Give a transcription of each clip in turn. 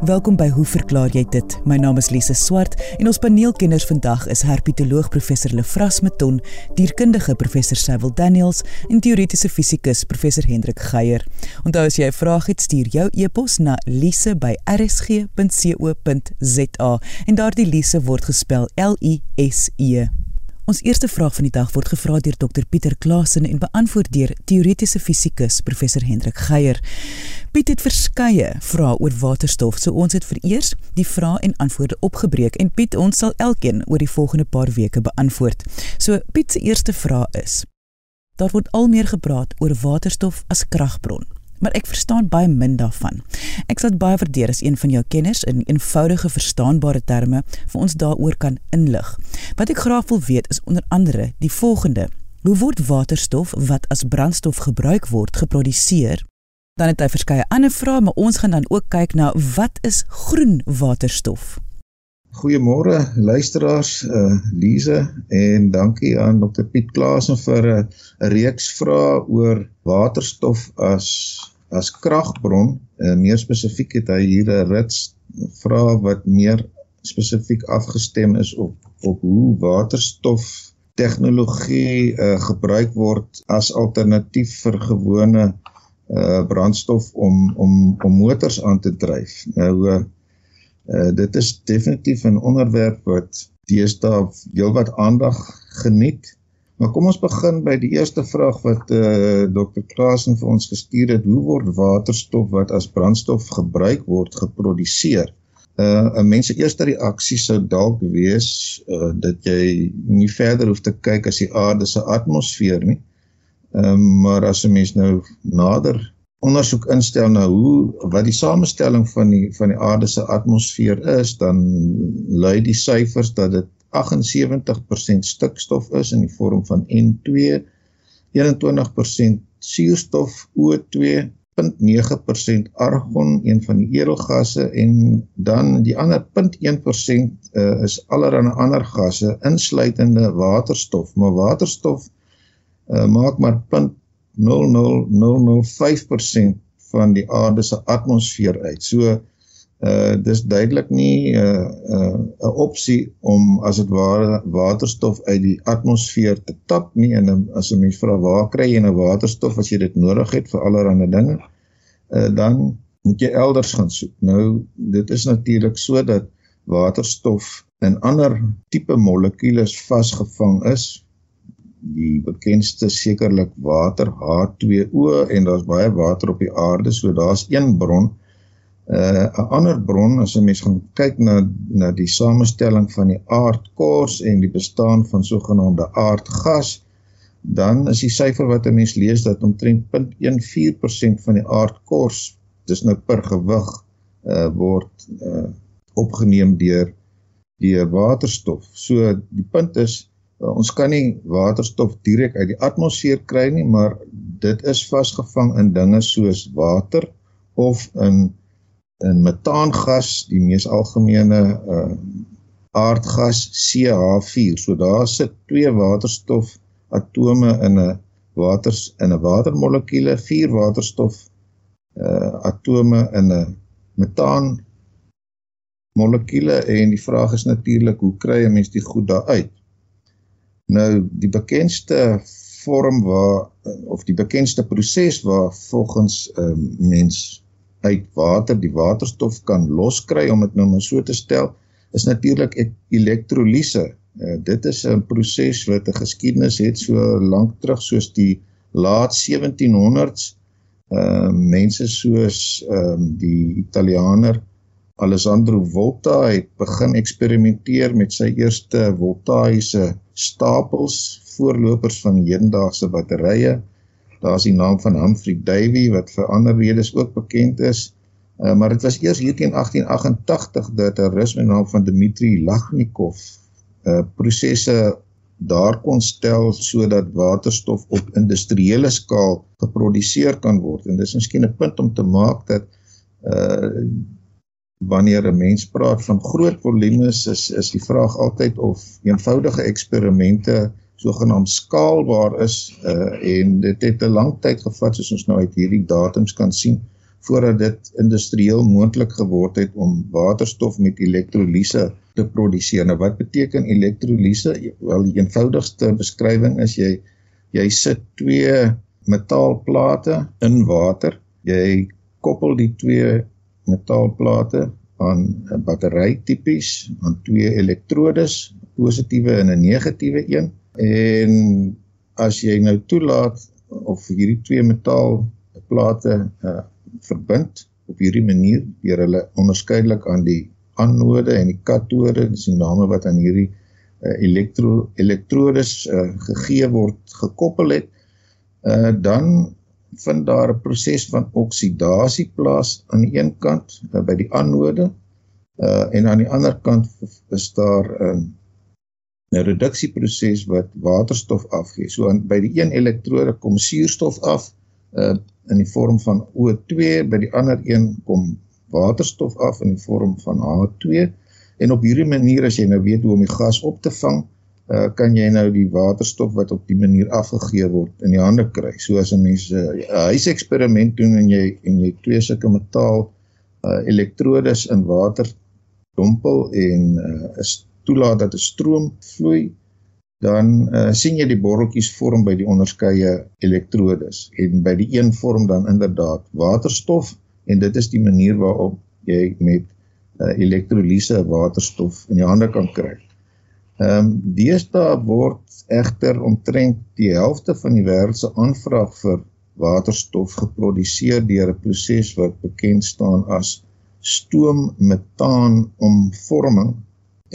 Welkom by Hoe verklaar jy dit? My naam is Lise Swart en ons paneelkenners vandag is herpetoloog professor Lefras Meton, dierkundige professor Cecil Daniels en teoretiese fisikus professor Hendrik Geier. Onthou as jy 'n vraag het, stuur jou e-pos na lise@rsg.co.za en daardie Lise word gespel L I S E. Ons eerste vraag van die dag word gevra deur Dr Pieter Klasen en beantwoord deur teoretiese fisikus professor Hendrik Geier. Piet het verskeie vrae oor waterstof, so ons het vereers die vrae en antwoorde opgebreek en Piet ons sal elkeen oor die volgende paar weke beantwoord. So Piet se eerste vraag is: Daar word al meer gepraat oor waterstof as kragbron maar ek verstaan baie min daarvan. Ek sal baie waardeer as een van jou kenners in eenvoudige verstaanbare terme vir ons daaroor kan inlig. Wat ek graag wil weet is onder andere die volgende: Hoe word waterstof wat as brandstof gebruik word geproduseer? Dan het hy verskeie ander vrae, maar ons gaan dan ook kyk na wat is groen waterstof? Goeiemôre luisteraars, uh Lize en dankie aan Dr Piet Klaasen vir 'n uh, reeks vrae oor waterstof as as kragbron. Uh, meer spesifiek het hy hier 'n rits vrae wat meer spesifiek afgestem is op op hoe waterstof tegnologie uh gebruik word as alternatief vir gewone uh brandstof om om om motors aan te dryf. Nou uh Uh, dit is definitief 'n onderwerp wat deesdae heelwat aandag geniet. Maar kom ons begin by die eerste vraag wat uh, eh, Dr. Klaasen vir ons gestuur het. Hoe word waterstof wat as brandstof gebruik word geproduseer? Uh 'n mens se eerste reaksie sou dalk wees uh dat jy nie verder hoef te kyk as die aarde se atmosfeer nie. Ehm um, maar as 'n mens nou nader ondersoek instel na hoe wat die samestelling van die van die aarde se atmosfeer is, dan lui die syfers dat dit 78% stikstof is in die vorm van N2, 21% suurstof O2, 0.9% argon, een van die edelgasse en dan die ander 0.1% uh, is allerlei ander gasse insluitende waterstof, maar waterstof uh, maak maar 0.005% van die aarde se atmosfeer uit. So uh dis duidelik nie 'n uh, uh 'n opsie om as dit ware waterstof uit die atmosfeer te tap nie en as 'n mens vra waar kry jy nou waterstof as jy dit nodig het vir allerlei dinge uh dan moet jy elders gaan soek. Nou dit is natuurlik so dat waterstof in ander tipe molekules vasgevang is die bekendste sekerlik water H2O en daar's baie water op die aarde so daar's een bron 'n uh, ander bron as 'n mens gaan kyk na na die samestelling van die aardkors en die bestaan van sogenaamde aardgas dan is die syfer wat 'n mens lees dat omtrent 0.14% van die aardkors dis nou per gewig uh, word uh, opgeneem deur die waterstof. So die punt is uh, ons kan nie waterstof direk uit die atmosfeer kry nie, maar dit is vasgevang in dinge soos water of in in metaangas, die mees algemene uh, aardgas CH4. So daar sit twee waterstof atome in 'n waters in 'n watermolekuule, vier waterstof uh, atome in 'n metaan molekuule en die vraag is natuurlik hoe kry 'n mens die goed daar uit? Nou die bekendste vorm waar of die bekendste proses waar volgens um, mens uit water die waterstof kan loskry om dit nou maar so te stel is natuurlik elektrolise. Uh, dit is 'n proses wat 'n geskiedenis het so lank terug soos die laat 1700s. Ehm uh, mense soos ehm um, die Italianer Alessandro Volta het begin eksperimenteer met sy eerste voltaïese stapels, voorlopers van hedendaagse batterye. Daar's die naam van Humphrey Davy wat vir ander redes ook bekend is. Uh, maar dit was eers hier teen 1888 dat 'n Rus met naam van Dmitri Lagnikov uh prosesse daar kon stel sodat waterstof op industriële skaal geproduseer kan word. En dis miskien 'n punt om te maak dat uh wanneer 'n mens praat van groot volumes is is die vraag altyd of eenvoudige eksperimente sogenaamd skaalbaar is uh, en dit het 'n lang tyd gevat soos ons nou uit hierdie datums kan sien voordat dit industrieel moontlik geword het om waterstof met elektrolise te produseer. Nou wat beteken elektrolise? Wel die eenvoudigste beskrywing is jy jy sit twee metaalplate in water. Jy koppel die twee metaalplate aan 'n battery tipies aan twee elektrodes, positiewe en 'n negatiewe een. En as jy nou toelaat of hierdie twee metaalplate uh, verbind op hierdie manier deur hulle onderskeidelik aan die anode en die katode, dis die name wat aan hierdie uh, elektro elektrodes uh, gegee word gekoppel het, uh, dan vind daar 'n proses van oksidasie plaas aan die een kant uh, by die anode uh, en aan die ander kant is daar 'n uh, 'n reduksieproses wat waterstof afgee. So aan by die een elektrode kom suurstof af uh, in die vorm van O2, by die ander een kom waterstof af in die vorm van H2 en op hierdie manier as jy nou weet hoe om die gas op te vang, uh, kan jy nou die waterstof wat op die manier afgegee word in die hande kry. So as 'n mens 'n uh, huiseksperiment doen en jy en jy twee sulke metaal uh, elektrodes in water dompel en uh, is toelaat dat 'n stroom vloei dan uh, sien jy die borreltjies vorm by die onderskeie elektrodes en by die een vorm dan inderdaad waterstof en dit is die manier waarop jy met uh, elektrolise waterstof in jou hande kan kry. Ehm um, deesdae word egter omtrent die helfte van die wêreld se aanvraag vir waterstof geproduseer deur 'n proses wat bekend staan as stoommetaan omvorming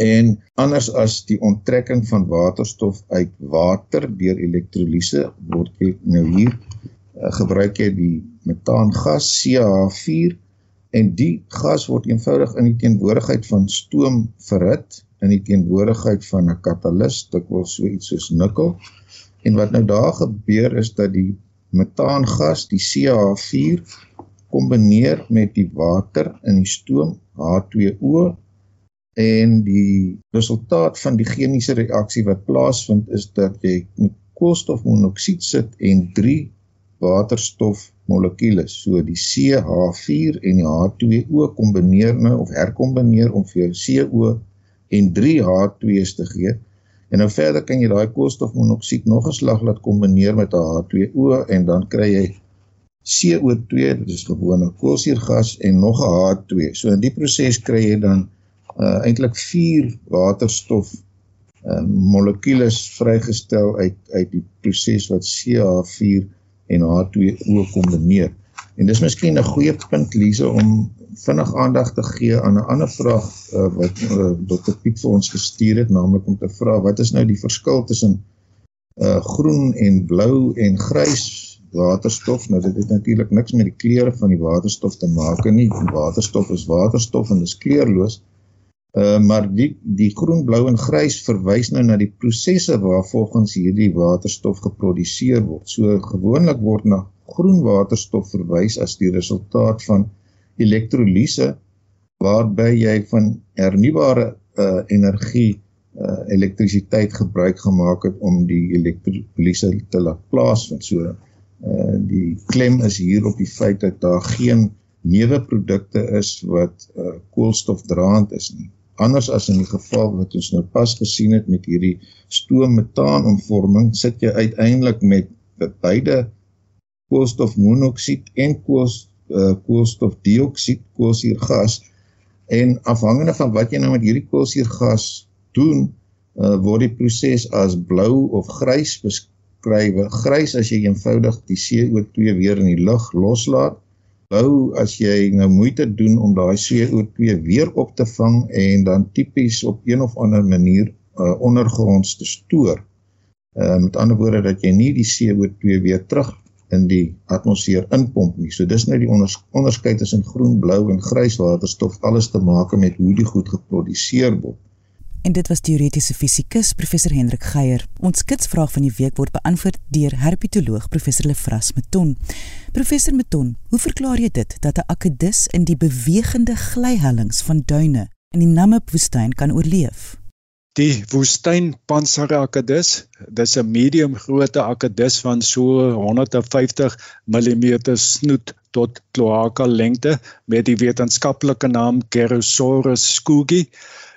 en anders as die onttrekking van waterstof uit water deur elektrolise word jy nou hier uh, gebruik jy die metaangas CH4 en die gas word eenvoudig in die teenwoordigheid van stoom verhit in die teenwoordigheid van 'n katalis, dit wil so iets soos nikkel. En wat nou daar gebeur is dat die metaangas, die CH4 kombineer met die water in die stoom H2O en die resultaat van die chemiese reaksie wat plaasvind is dat jy koolstofmonoksied sit en 3 waterstof molekules. So die CH4 en die H2O kombineer nou of herkombineer om vir jou CO en 3H2's te gee. En nou verder kan jy daai koolstofmonoksied nog 'n slag laat kombineer met 'n H2O en dan kry jy CO2, dit is gewone koolsuurgas en nog 'n H2. So in die proses kry jy dan uh, eintlik 4 waterstof uh, molekules vrygestel uit uit die proses wat CH4 en H2O kombineer. En dis miskien 'n goeie punt Lize om vinnig aandag te gee aan 'n ander vraag uh, wat uh, Dr Piet vir ons gestuur het, naamlik om te vra wat is nou die verskil tussen uh groen en blou en grys waterstof? Nou dit het natuurlik niks met die kleure van die waterstof te maak nie. Waterstof is waterstof en dis kleurloos. Uh, maar die die groen, blou en grys verwys nou na die prosesse waar volgens hierdie waterstof geproduseer word. So gewoonlik word na groen waterstof verwys as die resultaat van elektrolise waarby jy van hernubare uh, energie uh, elektrisiteit gebruik gemaak het om die elektrolise te laat plaasvind. So uh, die klem is hier op die feit dat daar geen neuweprodukte is wat uh, koolstofdraand is nie anders as in die geval wat ons nou pas gesien het met hierdie stoommetaanomvorming, sit jy uiteindelik met beide koolstofmonoksied en koos, uh, koolstofdioksied, koolsuurgas en afhangende van wat jy nou met hierdie koolsuurgas doen, uh, word die proses as blou of grys beskryf. Grys as jy eenvoudig die CO2 weer in die lug loslaat bou as jy nou moeite doen om daai CO2 weer op te vang en dan tipies op een of ander manier uh, ondergronds te stoor. Uh, met ander woorde dat jy nie die CO2 weer terug in die atmosfeer inpomp nie. So dis nou die onders onderskeid tussen groen, blou en grys waterstof alles te maak met hoe die goed geproduseer word en dit was teoretiese fisikus professor Hendrik Geier. Ons kitsvraag van die week word beantwoord deur herpetoloog professor Lefras Meton. Professor Meton, hoe verklaar jy dit dat 'n akedus in die bewegende glyhellings van duine in die Namib-woestyn kan oorleef? Die woestyn pansarakedus, dis 'n medium grootte akedus van so 150 mm snoet tot kloaka lengte met die wetenskaplike naam Gerosaurus scoogi.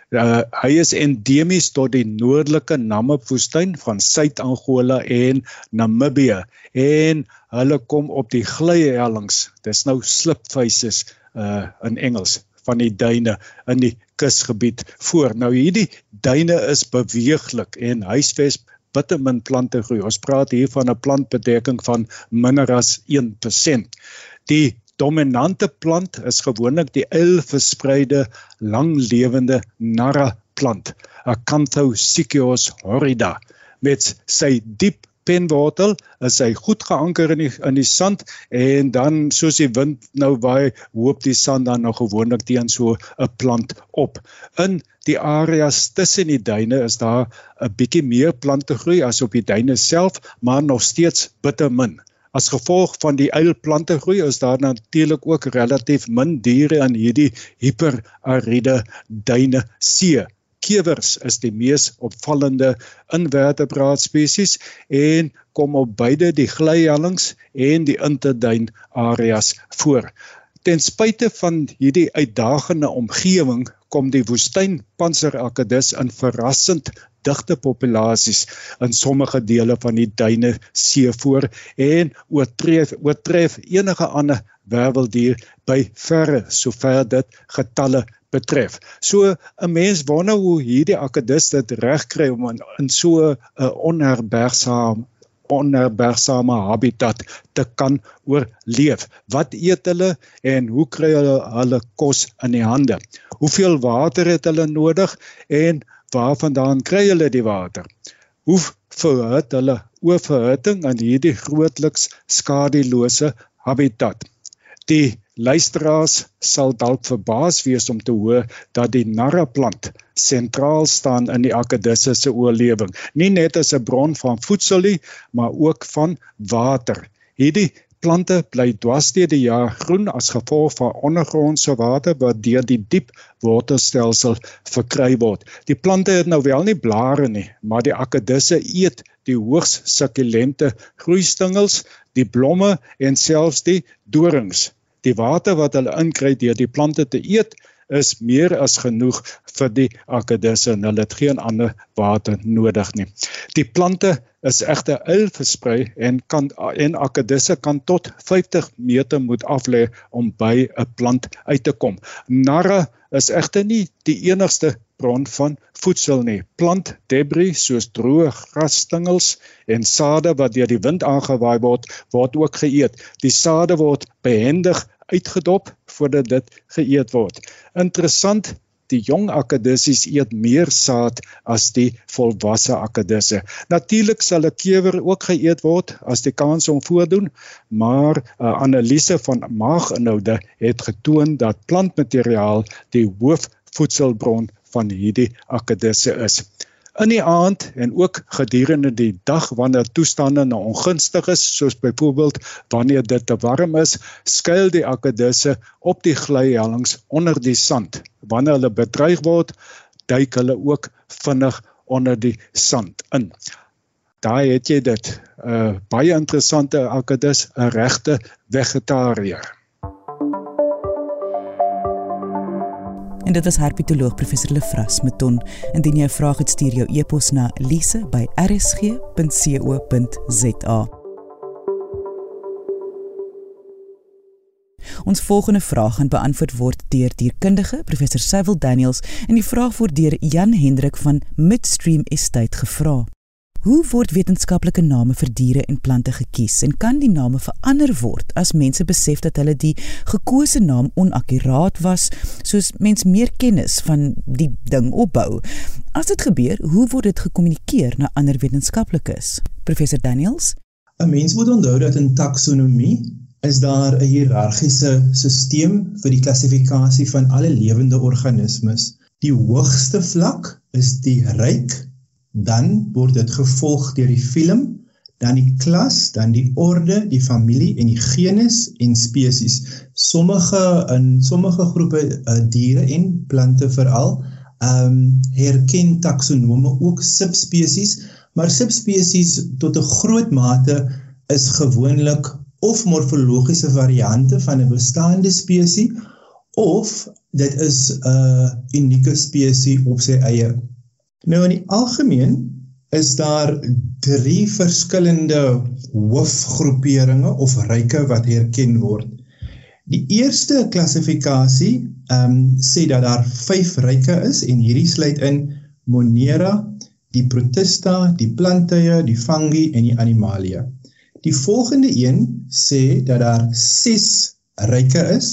Uh, hy is endemies tot die noordelike Namib-woestyn van Suid-Angola en Namibië en hulle kom op die glyhellings. Dis nou slip faces uh in Engels van die duine in die kusgebied voor. Nou hierdie duine is beweeglik en huisves bitter min plante groei. Ons praat hier van 'n plantbedekking van minder as 1%. Die dominante plant is gewoonlik die eilverspreide langlewende narra plant, Acanthosicyos horrida, met sy diep penwortel is hy goed geanker in die in die sand en dan soos die wind nou waai hoop die sand dan nou gewoonlik teen so 'n plant op. In die areas tussen die duine is daar 'n bietjie meer plante groei as op die duine self, maar nog steeds bitter min. As gevolg van die eilplante groei is daar natuurlik ook relatief min diere in hierdie hiperariede duine see. Kewers is die mees opvallende invertebraat spesies en kom op beide die glyhellings en die interduin areas voor. Ten spyte van hierdie uitdagende omgewing kom die woestyn panserakkedus in verrassend digte populasies in sommige dele van die duine see voor en oortref oortref enige ander werweldier by verre sover dit getalle betref. So 'n mens wonder hoe hierdie akkedus dit regkry om in, in so 'n onherbergsame onherbergsame habitat te kan oorleef. Wat eet hulle en hoe kry hulle hulle kos in die hande? Hoeveel water het hulle nodig en waarvandaan kry hulle die water? Hoe verhoed hulle oorverhitting in hierdie grootliks skadelose habitat? Die luisteraars sal dalk verbaas wees om te hoor dat die narraplant sentraal staan in die akedisse se oorlewing, nie net as 'n bron van voedsel nie, maar ook van water. Hierdie Plante bly dwars deur die jaar groen as gevolg van ondergrondse water wat deur die diep wortelstelsel verkry word. Die plante het nou wel nie blare nie, maar die akedisse eet die hoogs sukkulente groeistingels, die blomme en selfs die dorings. Die water wat hulle inkry deur die plante te eet, is meer as genoeg vir die akedisse en hulle het geen ander water nodig nie. Die plante is egter il versprei en kan en akedisse kan tot 50 meter moet aflê om by 'n plant uit te kom. Narre is egter nie die enigste bron van voedsel nie. Plant debris soos droë grasstingels en sade wat deur die wind aangewaai word, word ook geëet. Die sade word behendig uitgedop voordat dit geëet word. Interessant, die jong akedissies eet meer saad as die volwasse akedisse. Natuurlik sal 'n kewer ook geëet word as die kans om voordoen, maar 'n uh, analise van maaginhoude het getoon dat plantmateriaal die hoofvoedselbron van hierdie akedisse is. In die aand en ook gedurende die dag wanneer toestande nou ongunstig is soos byvoorbeeld wanneer dit te warm is skuil die akedisse op die glyhellings onder die sand. Wanneer hulle bedreig word duik hulle ook vinnig onder die sand in. Daai het jy dit. 'n uh, baie interessante akedus 'n regte vegetariër en dit was herpetoloog professor Lefras Meton. Indien jy 'n vraag het, stuur jou e-pos na lise@rsg.co.za. Ons volgende vraag gaan beantwoord word deur dierkundige professor Cyril Daniels en die vraag word deur Jan Hendrik van Midstream Estate gevra. Hoe word wetenskaplike name vir diere en plante gekies en kan die name verander word as mense besef dat hulle die gekose naam onakkuraat was soos mens meer kennis van die ding opbou? As dit gebeur, hoe word dit gekommunikeer na ander wetenskaplikes? Professor Daniels? 'n Mens moet onthou dat in taksonomie is daar 'n hiërargiese stelsel vir die klassifikasie van alle lewende organismes. Die hoogste vlak is die ryk dan word dit gevolg deur die film, dan die klas, dan die orde, die familie en die genus en spesies. Sommige in sommige groepe uh, diere en plante veral ehm um, herken taksonome ook subspesies, maar subspesies tot 'n groot mate is gewoonlik of morfologiese variante van 'n bestaande spesies of dit is 'n unieke spesies op sy eie. Nou in die algemeen is daar drie verskillende hoofgroeperinge of ryke wat herken word. Die eerste klassifikasie ehm um, sê dat daar 5 ryke is en hierdie sluit in Monera, die Protista, die Plantye, die Fungi en die Animalia. Die volgende een sê dat daar 6 ryke is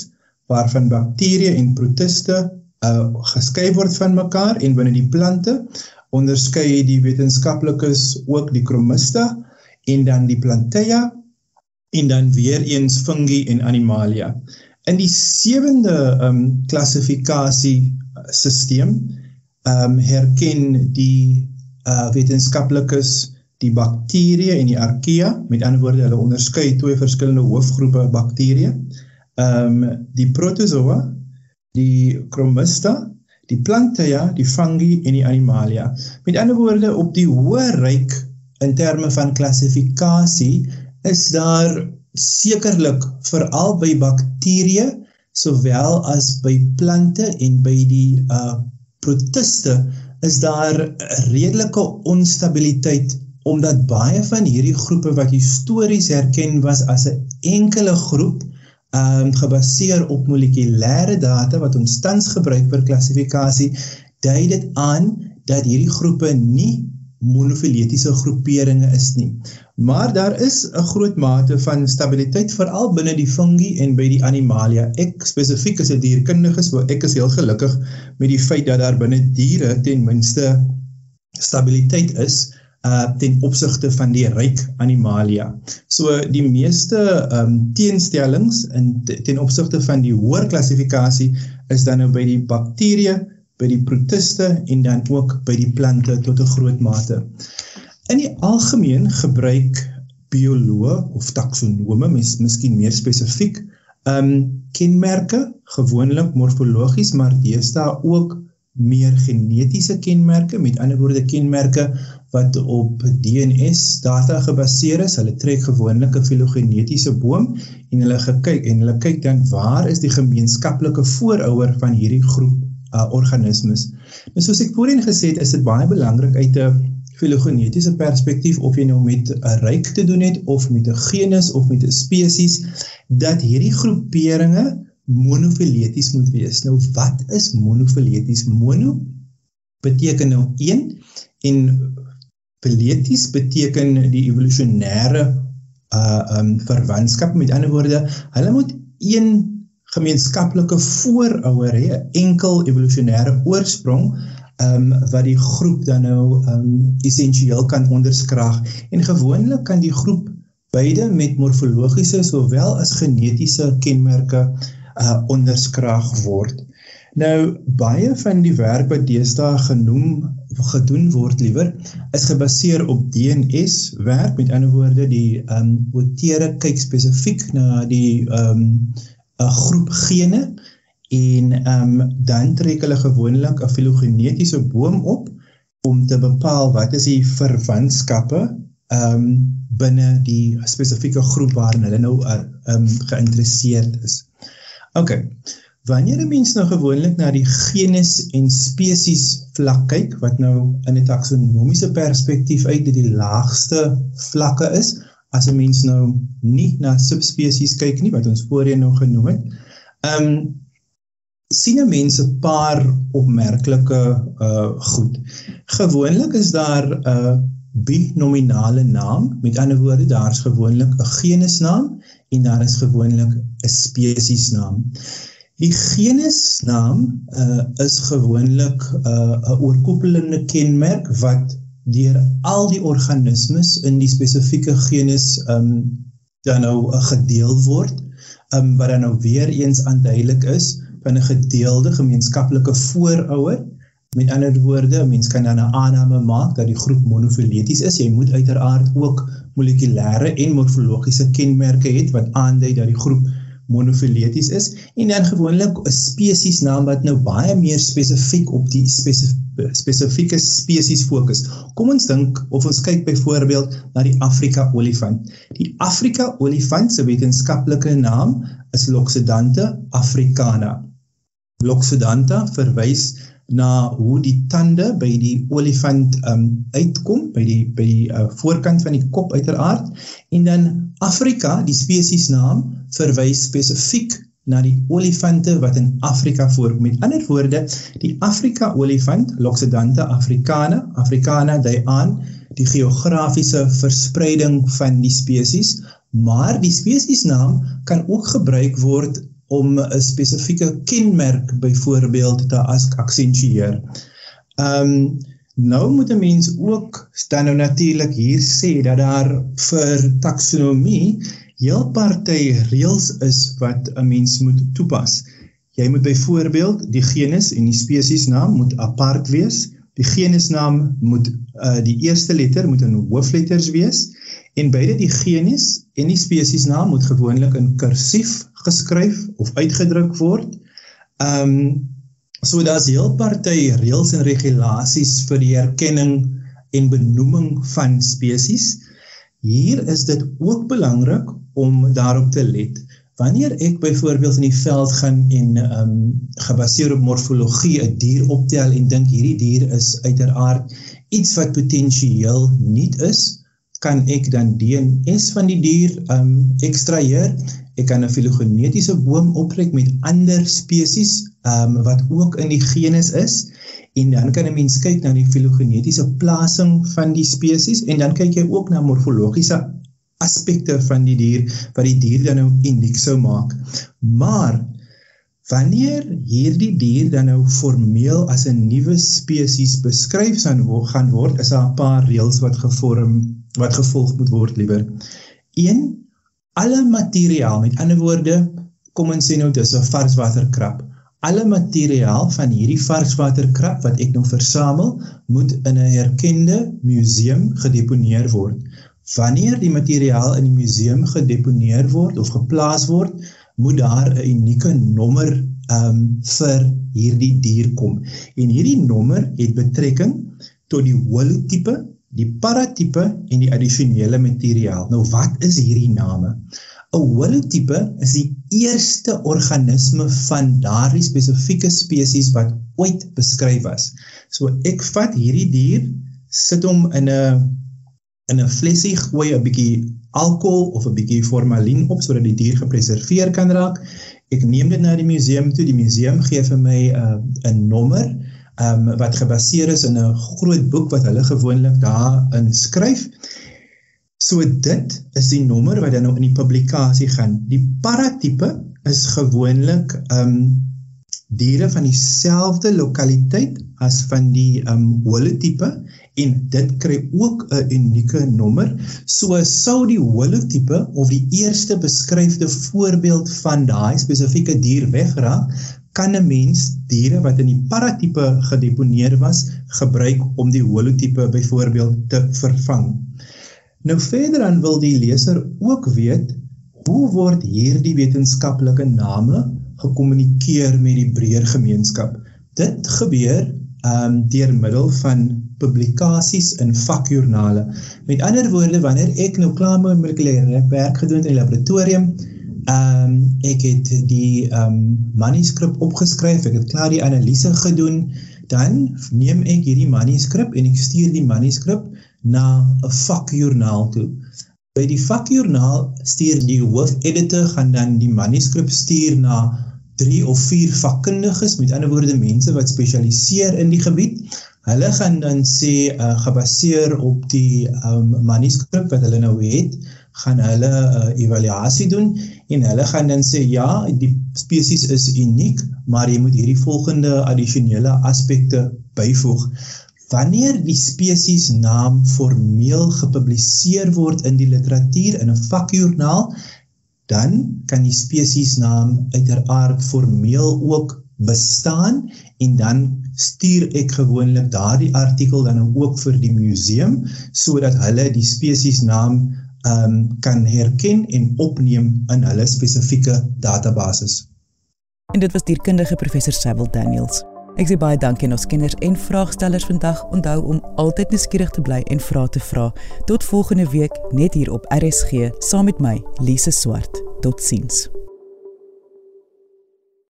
waarvan bakterieë en protiste uh geskei word van mekaar en binne die plante onderskei die wetenskaplikes ook die Chromista en dan die Plantaea en dan weer eens fungi en animalia. In die sewende um klassifikasie stelsel um herken die uh wetenskaplikes die bakterieë en die archaea, met ander woorde hulle onderskei twee verskillende hoofgroepe bakterieë. Um die protozoa, die Chromista die plante ja, die fungi en die animalia. Met ander woorde op die hoë ryk in terme van klassifikasie is daar sekerlik veral by bakterieë sowel as by plante en by die uh protiste is daar redelike onstabiliteit omdat baie van hierdie groepe wat histories herken was as 'n enkele groep um, gebaseer op molekulêre data wat ons tans gebruik vir klassifikasie, dui dit aan dat hierdie groepe nie monofiletiese groeperinge is nie. Maar daar is 'n groot mate van stabiliteit veral binne die fungi en by die animalia. Ek spesifiek as 'n dierkundige, so ek is heel gelukkig met die feit dat daar binne diere ten minste stabiliteit is uh ten opsigte van die ryk animalia. So die meeste ehm um, teenstellings in ten opsigte van die hoër klassifikasie is dan nou by die bakterieë, by die protiste en dan ook by die plante tot 'n groot mate. In die algemeen gebruik bioloë of taksonome, mis, miskien meer spesifiek, ehm um, kenmerke, gewoonlik morfologies, maar deesdae ook meer genetiese kenmerke, met ander woorde kenmerke wat op DNS data gebaseer is. Hulle trek gewoonlik 'n filogenetiese boom en hulle gekyk en hulle kyk dan waar is die gemeenskaplike voorouder van hierdie groep uh, organismes. Nou soos ek voorheen gesê het, is dit baie belangrik uit 'n filogenetiese perspektief of jy nou met 'n ryk te doen het of met 'n genus of met 'n spesies dat hierdie groeperinge monofileties moet wees. Nou wat is monofileties? Mono beteken nou een en Fileties beteken die evolusionêre uh um verwantskap met ander woorde, hulle moet een gemeenskaplike voorouder hê, 'n enkel evolusionêre oorsprong um wat die groep dan nou um essensieel kan onderskraag en gewoonlik kan die groep beide met morfologiese sowel as genetiese kenmerke uh onderskraag word. Nou baie van die werk wat deesdae genoem gedoen word liewer is gebaseer op DNS werk met ander woorde die ehm um, otere kyk spesifiek na die ehm um, 'n groep gene en ehm um, dan trek hulle gewoonlik 'n filogenetiese boom op om te bepaal wat is die verwantskappe ehm um, binne die spesifieke groep waarin hulle nou ehm um, geïnteresseerd is. OK. Wanneer 'n mens nou gewoonlik na die genus en spesies vlak kyk wat nou in 'n taksonomiese perspektief uit die laagste vlakke is, as 'n mens nou nie na subspesies kyk nie wat ons voorheen nou genoem het. Um, sien 'n mens 'n paar opmerklike uh goed. Gewoonlik is daar 'n uh, binominale naam, met ander woorde daar's gewoonlik 'n genusnaam en daar is gewoonlik 'n spesiesnaam. Die genusnaam uh, is gewoonlik uh, 'n oorkoepelende kenmerk wat deur al die organismes in die spesifieke genus um dan nou uh, gedeel word, um wat dan nou weer eens aanduidelik is van 'n gedeelde gemeenskaplike voorouder. Met ander woorde, 'n mens kan dan 'n aanname maak dat die groep monofileties is. Jy moet uiteraard ook molekulêre en morfologiese kenmerke hê wat aandui dat die groep monofileties is en dan gewoonlik 'n spesies naam wat nou baie meer spesifiek op die spesifiek spesifieke spesies fokus. Kom ons dink of ons kyk byvoorbeeld na die Afrika olifant. Die Afrika olifant se wetenskaplike naam is Loxodonta africana. Loxodonta verwys na hoe die tande by die olifant um uitkom by die by die uh, voorkant van die kop uiteraard en dan Afrika die spesies naam verwys spesifiek na die olifante wat in Afrika voorkom. Met ander woorde, die Afrika olifant, Loxodonta africana, africana dui aan die geografiese verspreiding van die spesies, maar die spesiesnaam kan ook gebruik word om 'n spesifieke kenmerk byvoorbeeld te as aksentueer. Ehm um, nou moet 'n mens ook dan nou natuurlik hier sê dat daar vir taksonomie heel party reëls is wat 'n mens moet toepas. Jy moet byvoorbeeld die genus en die spesiesnaam moet apart wees. Die genusnaam moet uh die eerste letter moet in hoofletters wees en beide die genus en die spesiesnaam moet gewoonlik in kursief geskryf of uitgedruk word. Ehm um, so daar's heel party reëls en regulasies vir die erkenning en benoeming van spesies. Hier is dit ook belangrik om daarop te let. Wanneer ek byvoorbeeld in die veld gaan en ehm um, gebaseer op morfologie 'n dier optel en dink hierdie dier is uiteraard iets wat potensieel nuut is, kan ek dan DNS van die dier ehm um, ekstraheer Ek kan 'n filogenetiese boom optrek met ander spesies um, wat ook in die genus is en dan kan 'n mens kyk na die filogenetiese plasing van die spesies en dan kyk jy ook na morfologiese aspekte van die dier wat die dier dan nou uniek sou maak. Maar wanneer hierdie dier dan nou formeel as 'n nuwe spesies beskryf gaan word, is daar 'n paar reëls wat gevorm wat gevolg moet word liewer. 1 alle materiaal, met ander woorde, kom ons sê nou dis 'n varswaterkrab. Alle materiaal van hierdie varswaterkrab wat ek nou versamel, moet in 'n erkende museum gedeponeer word. Wanneer die materiaal in die museum gedeponeer word of geplaas word, moet daar 'n unieke nommer um vir hierdie dier kom. En hierdie nommer het betrekking tot die holotipe die paratipe en die addisionele materiaal. Nou wat is hierdie name? 'n Holotipe is die eerste organisme van daardie spesifieke spesies wat ooit beskryf was. So ek vat hierdie dier, sit hom in 'n in 'n flesie, gooi 'n bietjie alkohol of 'n bietjie formalien op sodat die dier gepreserveer kan raak. Ek neem dit na die museum toe. Die museum gee vir my 'n uh, 'n nommer um, wat gebaseer is in 'n groot boek wat hulle gewoonlik daar skryf. So dit is die nommer wat dan nou in die publikasie gaan. Die paratipe is gewoonlik um diere van dieselfde lokaliteit as van die um holotipe en dit kry ook 'n unieke nommer. So sou die holotipe of die eerste beskryfde voorbeeld van daai spesifieke dier wegraak, kan 'n mens diere wat in die paratipe gedeponeer was gebruik om die holotipe byvoorbeeld te vervang. Nou verder dan wil die leser ook weet hoe word hierdie wetenskaplike name gekommunikeer met die breër gemeenskap. Dit gebeur ehm um, deur middel van publikasies in vakjoernale. Met ander woorde, wanneer ek nou klaar met my molekulêre werk gedoen het in die laboratorium, Ehm um, ek het die ehm um, manuskrip opgeskryf, ek het klaar die analise gedoen. Dan neem ek hierdie manuskrip en ek stuur die manuskrip na 'n vakjoernaal toe. By die vakjoernaal stuur die hoofeditor gaan dan die manuskrip stuur na 3 of 4 vakkundiges, met ander woorde mense wat spesialiseer in die gebied. Hulle gaan dan sê uh, gebaseer op die um, manuskrip wat hulle nou het, gaan hulle 'n uh, evaluasie doen en hulle gaan dan sê ja, die spesies is uniek, maar jy moet hierdie volgende addisionele aspekte byvoeg. Wanneer die spesies naam formeel gepubliseer word in die literatuur in 'n vakjoernaal, dan kan die spesies naam uiteraard formeel ook bestaan en dan stuur ek gewoonlik daardie artikel dan ook vir die museum sodat hulle die spesies naam um, kan herken en opneem in hulle spesifieke databasis. En dit was dierkundige professor Sybil Daniels. Ek sê baie dankie aan ons kenners en vraagstellers vandag. Onthou om altyd nuuskierig te bly en vrae te vra. Tot volgende week net hier op RSG saam met my, Lise Swart. Totsiens.